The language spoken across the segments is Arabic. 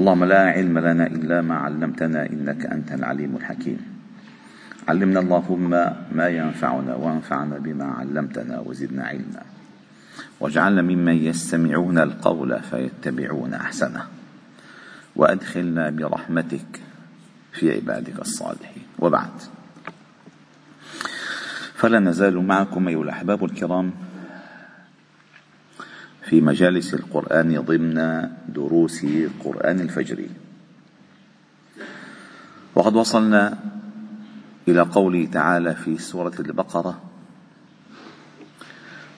اللهم لا علم لنا إلا ما علمتنا إنك أنت العليم الحكيم. علمنا اللهم ما ينفعنا وانفعنا بما علمتنا وزدنا علما. واجعلنا ممن يستمعون القول فيتبعون أحسنه. وأدخلنا برحمتك في عبادك الصالحين. وبعد. فلا نزال معكم أيها الأحباب الكرام في مجالس القرآن ضمن دروس قرآن الفجر وقد وصلنا إلى قوله تعالى في سورة البقرة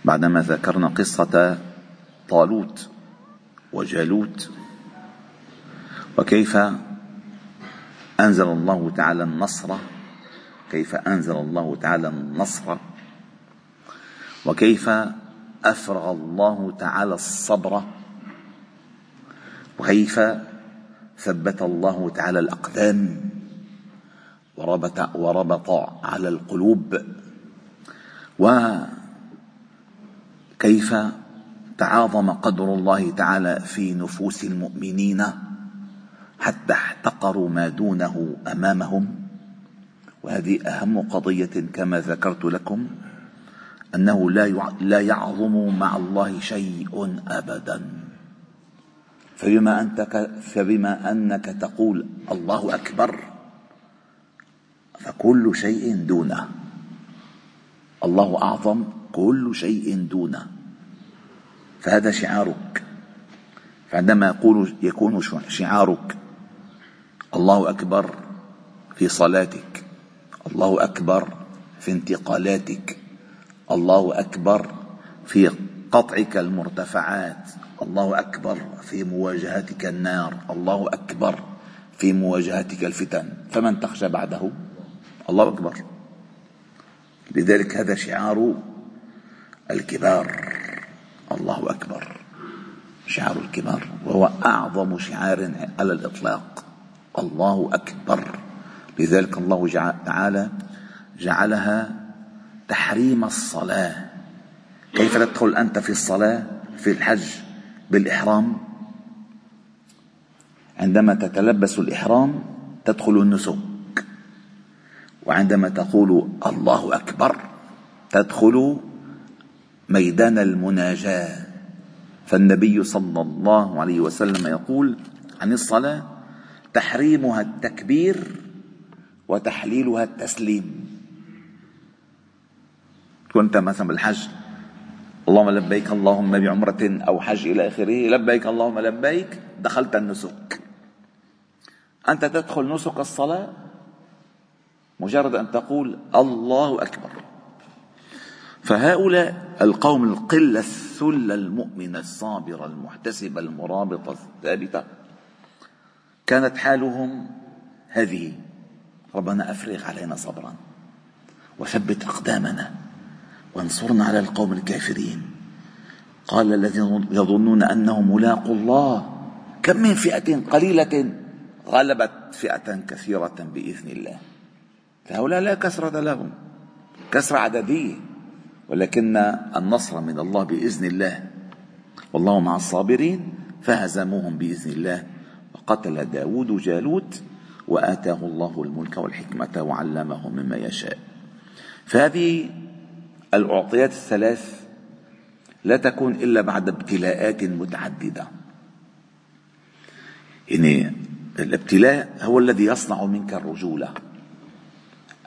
بعدما ذكرنا قصة طالوت وجالوت وكيف أنزل الله تعالى النصر كيف أنزل الله تعالى النصر وكيف أفرغ الله تعالى الصبر. وكيف؟ ثبت الله تعالى الأقدام. وربط, وربط على القلوب. وكيف؟ تعاظم قدر الله تعالى في نفوس المؤمنين حتى احتقروا ما دونه أمامهم. وهذه أهم قضية كما ذكرت لكم. أنه لا لا يعظم مع الله شيء ابدا. فبما أنت فبما أنك تقول الله أكبر فكل شيء دونه. الله أعظم كل شيء دونه. فهذا شعارك. فعندما يقول يكون شعارك الله أكبر في صلاتك الله أكبر في انتقالاتك الله أكبر في قطعك المرتفعات الله أكبر في مواجهتك النار الله أكبر في مواجهتك الفتن. فمن تخشى بعده؟ الله أكبر. لذلك هذا شعار الكبار. الله أكبر. شعار الكبار. وهو أعظم شعار على الإطلاق. الله أكبر. لذلك الله تعالى جعلها تحريم الصلاة. كيف تدخل أنت في الصلاة في الحج بالإحرام؟ عندما تتلبس الإحرام تدخل النسك. وعندما تقول الله أكبر تدخل ميدان المناجاة. فالنبي صلى الله عليه وسلم يقول عن الصلاة تحريمها التكبير وتحليلها التسليم. كنت مثلا بالحج. اللهم لبيك اللهم بعمرة أو حج إلى آخره لبيك اللهم لبيك دخلت النسك. أنت تدخل نسك الصلاة مجرد أن تقول الله أكبر. فهؤلاء القوم القلة الثلة المؤمنة الصابرة المحتسبة المرابطة الثابتة كانت حالهم هذه ربنا أفرغ علينا صبرا وثبت أقدامنا. وانصرنا على القوم الكافرين. قال الذين يظنون أنهم ملاقوا الله. كم من فئة قليلة غلبت فئة كثيرة بإذن الله. فهؤلاء لا كثرة لهم كثرة عددية ولكن النصر من الله بإذن الله. والله مع الصابرين فهزموهم بإذن الله. وقتل داود جالوت وآتاه الله الملك والحكمة وعلمه مما يشاء. فهذه الأعطيات الثلاث لا تكون إلا بعد ابتلاءات متعددة. يعني الابتلاء هو الذي يصنع منك الرجولة.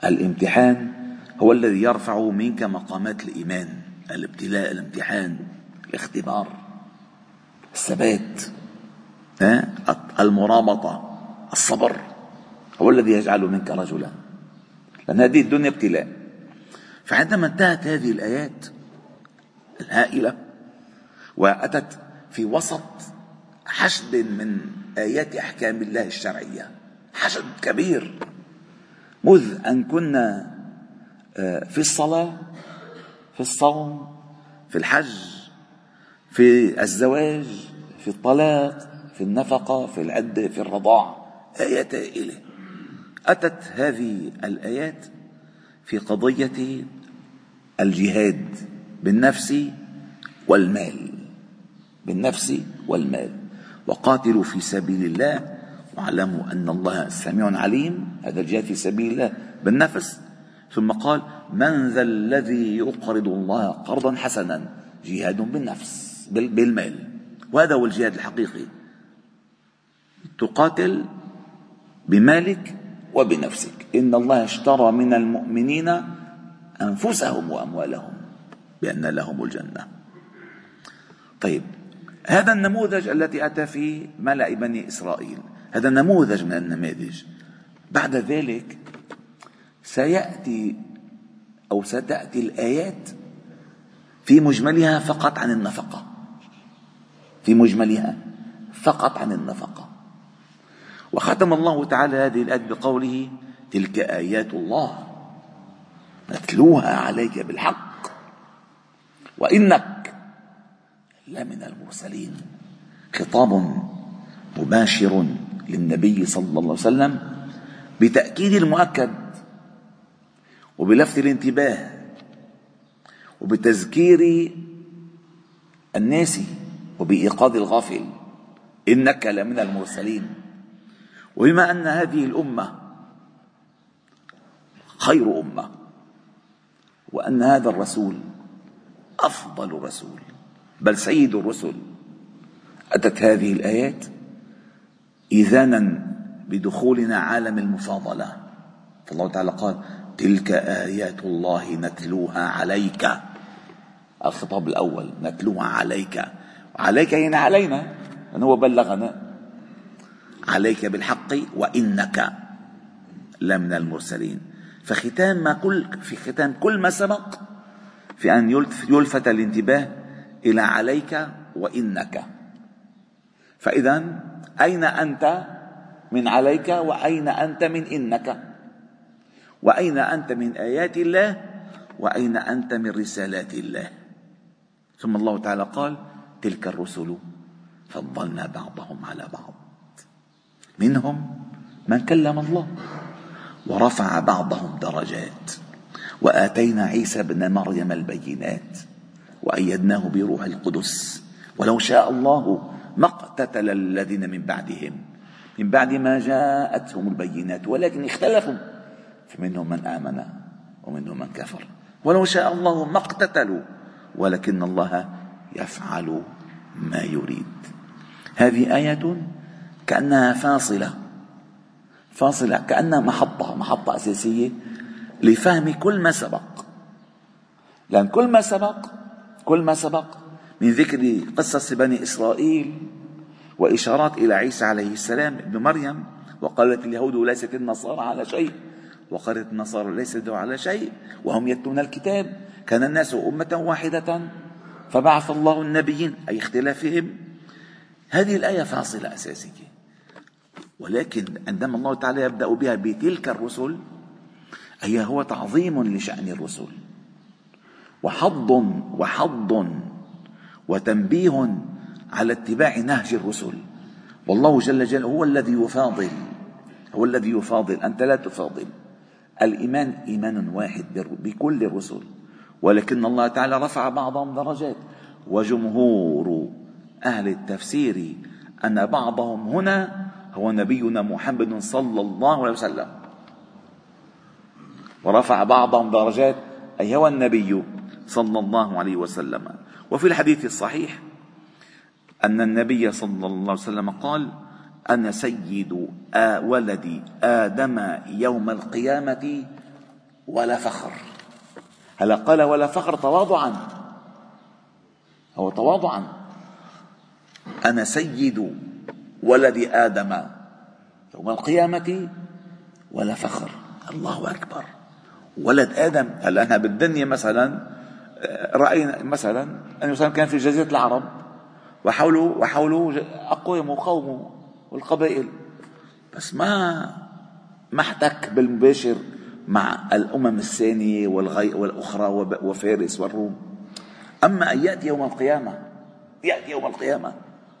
الامتحان هو الذي يرفع منك مقامات الإيمان. الابتلاء الامتحان الاختبار الثبات المرابطة الصبر هو الذي يجعل منك رجلا. لأن هذه الدنيا ابتلاء. فعندما انتهت هذه الآيات الهائلة وأتت في وسط حشد من آيات أحكام الله الشرعية حشد كبير. مذ أن كنا آه، في الصلاة في الصوم في الحج في الزواج في الطلاق في النفقة في العدة في الرضاع آيات هائلة. أتت هذه الآيات في قضية الجهاد بالنفس والمال بالنفس والمال. وقاتلوا في سبيل الله واعلموا أن الله سميع عليم. هذا الجهاد في سبيل الله بالنفس. ثم قال من ذا الذي يقرض الله قرضا حسنا؟ جهاد بالنفس بالمال. وهذا هو الجهاد الحقيقي. تقاتل بمالك وبنفسك. إن الله اشترى من المؤمنين أنفسهم وأموالهم بأن لهم الجنة. طيب هذا النموذج الذي أتى فيه ملأ بني إسرائيل. هذا نموذج من النماذج. بعد ذلك سيأتي أو ستأتي الآيات في مجملها فقط عن النفقة. في مجملها فقط عن النفقة. وختم الله تعالى هذه الآية بقوله تلك آيات الله. نتلوها عليك بالحق. وإنك لمن المرسلين. خطاب مباشر للنبي صلى الله عليه وسلم بتأكيد المؤكد وبلفت الانتباه وبتذكير الناس وبإيقاظ الغافل. إنك لمن المرسلين. وبما أن هذه الأمة خير أمة. وأن هذا الرسول أفضل رسول. بل سيد الرسل. أتت هذه الآيات إذانا بدخولنا عالم المفاضلة. فالله تعالى قال تلك آيات الله نتلوها عليك. الخطاب الأول نتلوها عليك. عليك يعني علينا. أن هو بلغنا. عليك بالحق وإنك لمن المرسلين. فختام ما كل في ختام كل ما سبق في أن يلفت الانتباه إلى عليك وإنك. فإذا أين أنت من عليك وأين أنت من إنك؟ وأين أنت من آيات الله وأين أنت من رسالات الله؟ ثم الله تعالى قال تلك الرسل فضلنا بعضهم على بعض. منهم من كلم الله. ورفع بعضهم درجات. وآتينا عيسى ابن مريم البينات وأيدناه بروح القدس. ولو شاء الله ما اقتتل الذين من بعدهم. من بعد ما جاءتهم البينات ولكن اختلفوا. فمنهم من آمن ومنهم من كفر. ولو شاء الله ما اقتتلوا ولكن الله يفعل ما يريد. هذه آية كأنها فاصلة. فاصلة كأنها محطة محطة أساسية لفهم كل ما سبق. لأن كل ما سبق كل ما سبق من ذكر قصص بني إسرائيل وإشارات إلى عيسى عليه السلام ابن مريم وقالت اليهود ليست النصارى على شيء وقالت النصارى ليست على شيء وهم يتلون الكتاب. كان الناس أمة واحدة فبعث الله النبيين أي اختلافهم. هذه الآية فاصلة أساسية. ولكن عندما الله تعالى يبدأ بها بتلك الرسل اي هو تعظيم لشأن الرسل. وحض وحض وتنبيه على اتباع نهج الرسل. والله جل جلاله هو الذي يفاضل هو الذي يفاضل أنت لا تفاضل. الإيمان إيمان واحد بكل الرسل. ولكن الله تعالى رفع بعضهم درجات. وجمهور أهل التفسير أن بعضهم هنا هو نبينا محمد صلى الله عليه وسلم. ورفع بعضهم درجات أي هو النبي صلى الله عليه وسلم. وفي الحديث الصحيح أن النبي صلى الله عليه وسلم قال أنا سيد ولد آدم يوم القيامة ولا فخر. هلا قال ولا فخر تواضعا؟ هو تواضعا. أنا سيد ولد آدم. يوم القيامة ولا فخر. الله أكبر. ولد آدم هلا أنا بالدنيا مثلا رأينا مثلا أن كان في جزيرة العرب. وحوله وحوله أقوام وقومه والقبائل. بس ما ما احتك بالمباشر مع الأمم الثانية والغي والأخرى وفارس والروم. أما أن يأتي يوم القيامة يأتي يوم القيامة.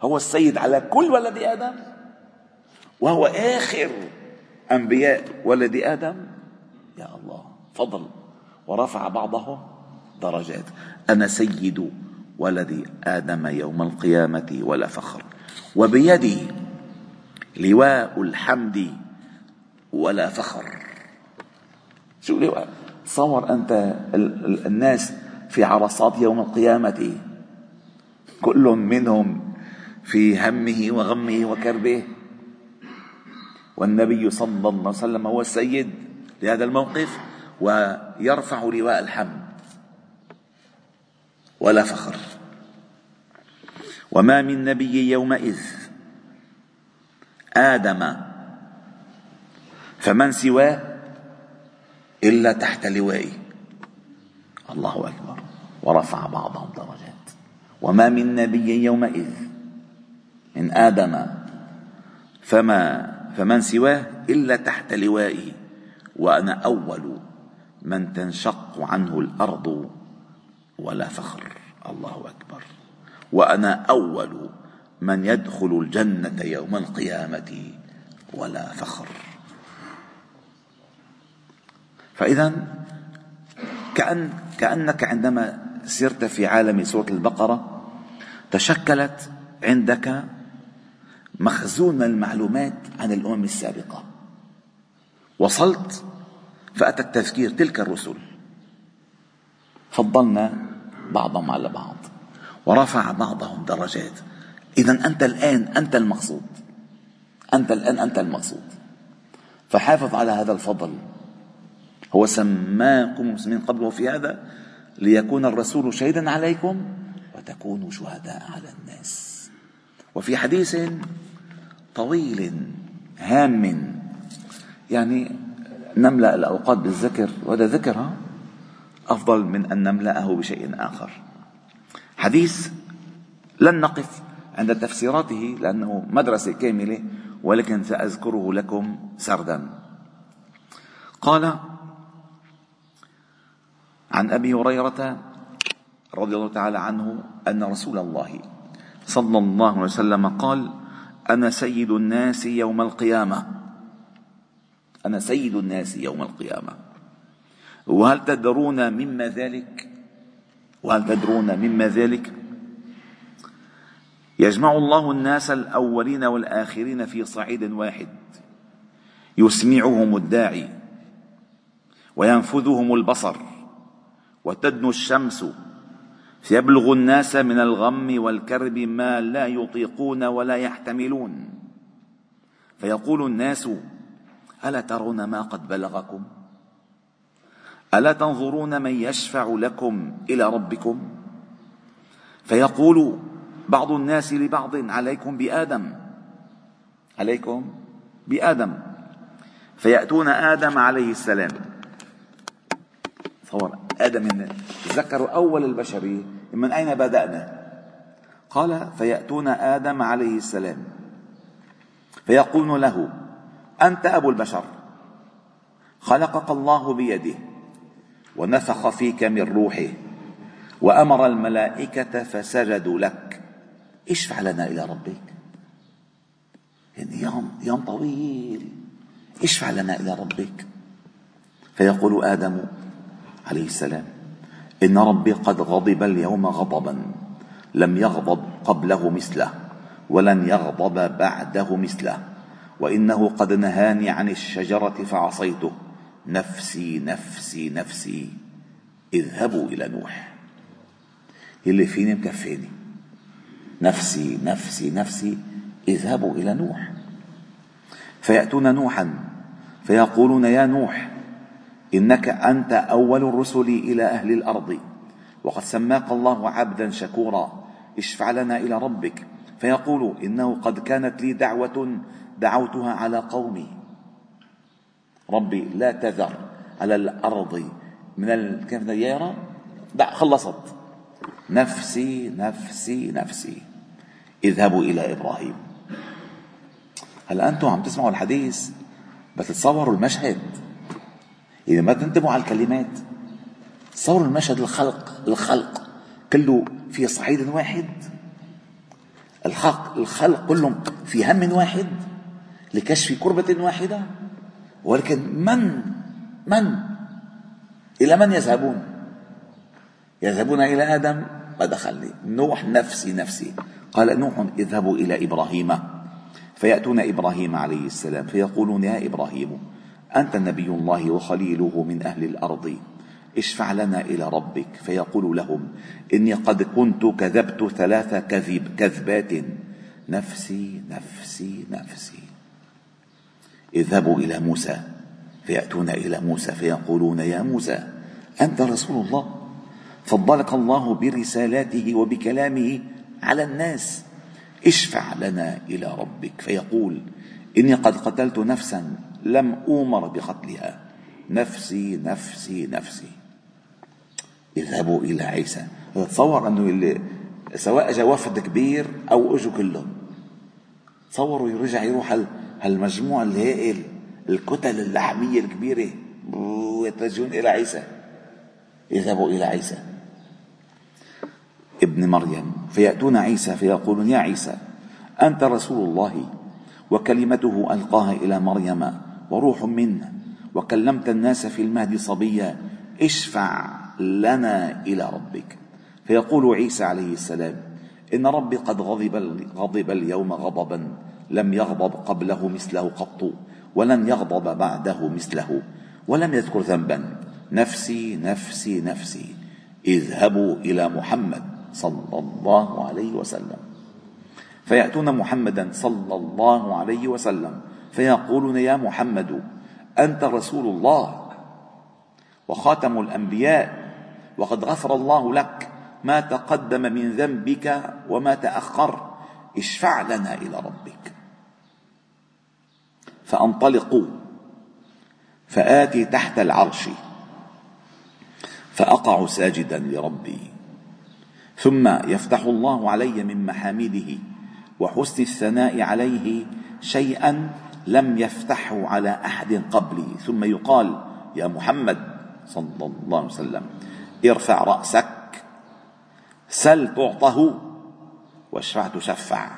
هو السيد على كل ولد آدم وهو آخر أنبياء ولد آدم. يا الله فضل. ورفع بعضهم درجات. أنا سيد ولد آدم يوم القيامة ولا فخر. وبيدي لواء الحمد ولا فخر. شو لواء؟ تصور أنت الناس في عرصات يوم القيامة. كل منهم في همه وغمه وكربه. والنبي صلى الله عليه وسلم هو السيد لهذا الموقف ويرفع لواء الحمد ولا فخر. وما من نبي يومئذ آدم فمن سواه إلا تحت لوائي الله أكبر. ورفع بعضهم درجات. وما من نبي يومئذ من آدم. فما فمن سواه إلا تحت لوائي وأنا أول من تنشق عنه الأرض ولا فخر. الله أكبر. وأنا أول من يدخل الجنة يوم القيامة ولا فخر. فإذا كأن كأنك عندما سرت في عالم سورة البقرة تشكلت عندك مخزون من المعلومات عن الأمم السابقة. وصلت فأتى التذكير تلك الرسل. فضلنا بعضهم على بعض ورفع بعضهم درجات. إذا أنت الآن أنت المقصود. أنت الآن أنت المقصود. فحافظ على هذا الفضل. هو سماكم مسلمين قبل وفي هذا ليكون الرسول شهيدا عليكم وتكونوا شهداء على الناس. وفي حديث طويل هام. يعني نملأ الأوقات بالذكر وهذا ذكر أفضل من أن نملأه بشيء آخر. حديث لن نقف عند تفسيراته لأنه مدرسة كاملة ولكن سأذكره لكم سردا. قال عن أبي هريرة رضي الله تعالى عنه أن رسول الله صلى الله عليه وسلم قال أنا سيد الناس يوم القيامة. أنا سيد الناس يوم القيامة. وهل تدرون مما ذلك؟ وهل تدرون مما ذلك؟ يجمع الله الناس الأولين والآخرين في صعيد واحد. يسمعهم الداعي وينفذهم البصر وتدنو الشمس فيبلغ الناس من الغم والكرب ما لا يطيقون ولا يحتملون. فيقول الناس ألا ترون ما قد بلغكم؟ ألا تنظرون من يشفع لكم إلى ربكم؟ فيقول بعض الناس لبعض عليكم بآدم. عليكم بآدم. فيأتون آدم عليه السلام. تصور آدم ذكروا أول البشرية من أين بدأنا؟ قال فيأتون آدم عليه السلام. فيقولون له أنت أبو البشر. خلقك الله بيده ونفخ فيك من روحه وأمر الملائكة فسجدوا لك. اشفع لنا إلى ربك. يعني يوم يوم طويل. اشفع لنا إلى ربك. فيقول آدم عليه السلام إن ربي قد غضب اليوم غضبا لم يغضب قبله مثله ولن يغضب بعده مثله وإنه قد نهاني عن الشجرة فعصيته. نفسي نفسي نفسي اذهبوا إلى نوح. اللي فيني مكفيني؟ نفسي نفسي نفسي اذهبوا إلى نوح. فيأتون نوحا فيقولون يا نوح إنك أنت أول الرسل إلى أهل الأرض. وقد سماك الله عبدا شكورا. اشفع لنا إلى ربك. فيقول إنه قد كانت لي دعوة دعوتها على قومي. ربي لا تذر على الأرض من كيف ديارة دع خلصت. نفسي نفسي نفسي. اذهبوا إلى إبراهيم. هل أنتم عم تسمعوا الحديث؟ بتتصوروا المشهد. إذا ما تنتبهوا على الكلمات تصوروا المشهد الخلق الخلق. كله في صعيد واحد. الخلق الخلق كلهم في هم واحد لكشف كربة واحدة. ولكن من من؟ إلى من يذهبون؟ يذهبون إلى آدم. ما دخلني نوح نفسي نفسي. قال نوح اذهبوا إلى إبراهيم. فيأتون إبراهيم عليه السلام فيقولون يا إبراهيم أنت نبي الله وخليله من أهل الأرض. اشفع لنا إلى ربك. فيقول لهم إني قد كنت كذبت ثلاث كذب كذبات. نفسي نفسي نفسي. اذهبوا إلى موسى. فيأتون إلى موسى فيقولون يا موسى أنت رسول الله. فضلك الله برسالاته وبكلامه على الناس. اشفع لنا إلى ربك. فيقول إني قد قتلت نفسا لم أومر بقتلها. نفسي نفسي نفسي. اذهبوا إلى عيسى. تصور أنه اللي سواء اجى وفد كبير أو أجوا كلهم. تصوروا يرجع يروح هالمجموع الهائل الكتل اللحمية الكبيرة. ويتجهون إلى عيسى. اذهبوا إلى عيسى. ابن مريم. فيأتون عيسى فيقولون يا عيسى أنت رسول الله. وكلمته ألقاها إلى مريم. وروح منه وكلمت الناس في المهد صبيا اشفع لنا إلى ربك. فيقول عيسى عليه السلام إن ربي قد غضب, غضب اليوم غضبا لم يغضب قبله مثله قط ولن يغضب بعده مثله ولم يذكر ذنبا. نفسي نفسي نفسي اذهبوا إلى محمد صلى الله عليه وسلم. فيأتون محمدا صلى الله عليه وسلم. فيقولون يا محمد أنت رسول الله وخاتم الأنبياء وقد غفر الله لك ما تقدم من ذنبك وما تأخر اشفع لنا إلى ربك. فأنطلق فآتي تحت العرش فأقع ساجدا لربي. ثم يفتح الله علي من محامده وحسن الثناء عليه شيئا لم يفتحه على أحد قبلي. ثم يقال يا محمد صلى الله عليه وسلم ارفع رأسك سل تعطه واشفع تشفع.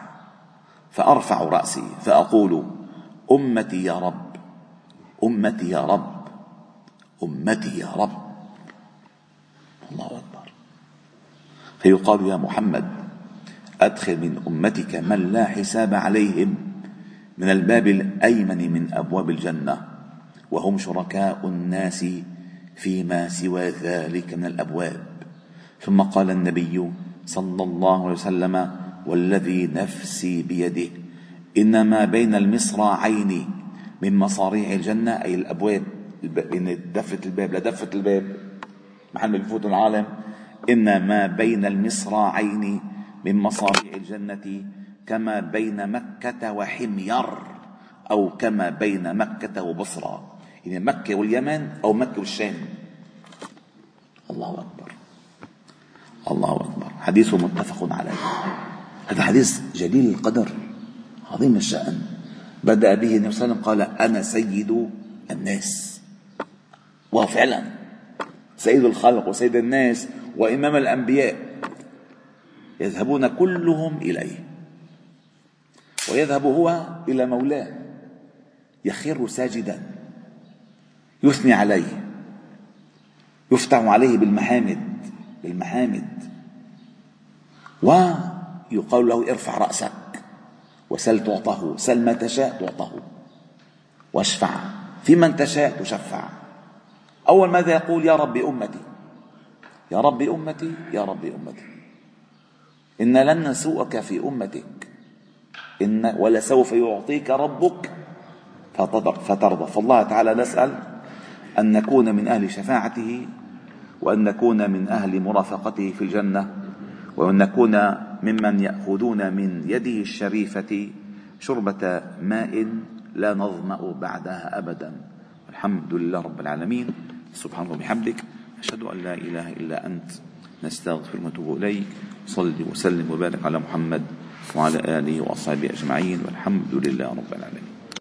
فأرفع رأسي فأقول أمتي يا رب أمتي يا رب أمتي يا رب. الله أكبر. فيقال يا محمد أدخل من أمتك من لا حساب عليهم من الباب الأيمن من أبواب الجنة وهم شركاء الناس فيما سوى ذلك من الأبواب. ثم قال النبي صلى الله عليه وسلم والذي نفسي بيده ان ما بين المصراعين من مصاريع الجنة. أي الأبواب بين دفه الباب لدفه الباب محل ما بفوت العالم. ان ما بين المصراعين من مصاريع الجنة كما بين مكة وحمير أو كما بين مكة وبصرى. يعني مكة واليمن أو مكة والشام. الله أكبر. الله أكبر. حديث متفق عليه. هذا حديث جليل القدر. عظيم الشأن. بدأ به النبي صلى الله عليه وسلم قال أنا سيد الناس. وفعلا. سيد الخلق وسيد الناس وإمام الأنبياء. يذهبون كلهم إليه. ويذهب هو إلى مولاه يخر ساجدا يثني عليه يفتح عليه بالمحامد بالمحامد. ويقال له ارفع رأسك وسل تعطه سل ما تشاء تعطه واشفع في من تشاء تشفع. أول ماذا يقول؟ يا رب أمتي. يا رب أمتي يا رب أمتي. إن لن نسوءك في أمتك. إن ولسوف يعطيك ربك فترضى. فالله تعالى نسأل أن نكون من أهل شفاعته وأن نكون من أهل مرافقته في الجنة وأن نكون ممن يأخذون من يده الشريفة شربة ماء لا نظمأ بعدها أبدا. الحمد لله رب العالمين. سبحانه وبحمدك. أشهد أن لا إله إلا أنت. نستغفر ونتوب إليك. صل وسلم وبارك على محمد وعلى آله وأصحابه أجمعين والحمد لله رب العالمين.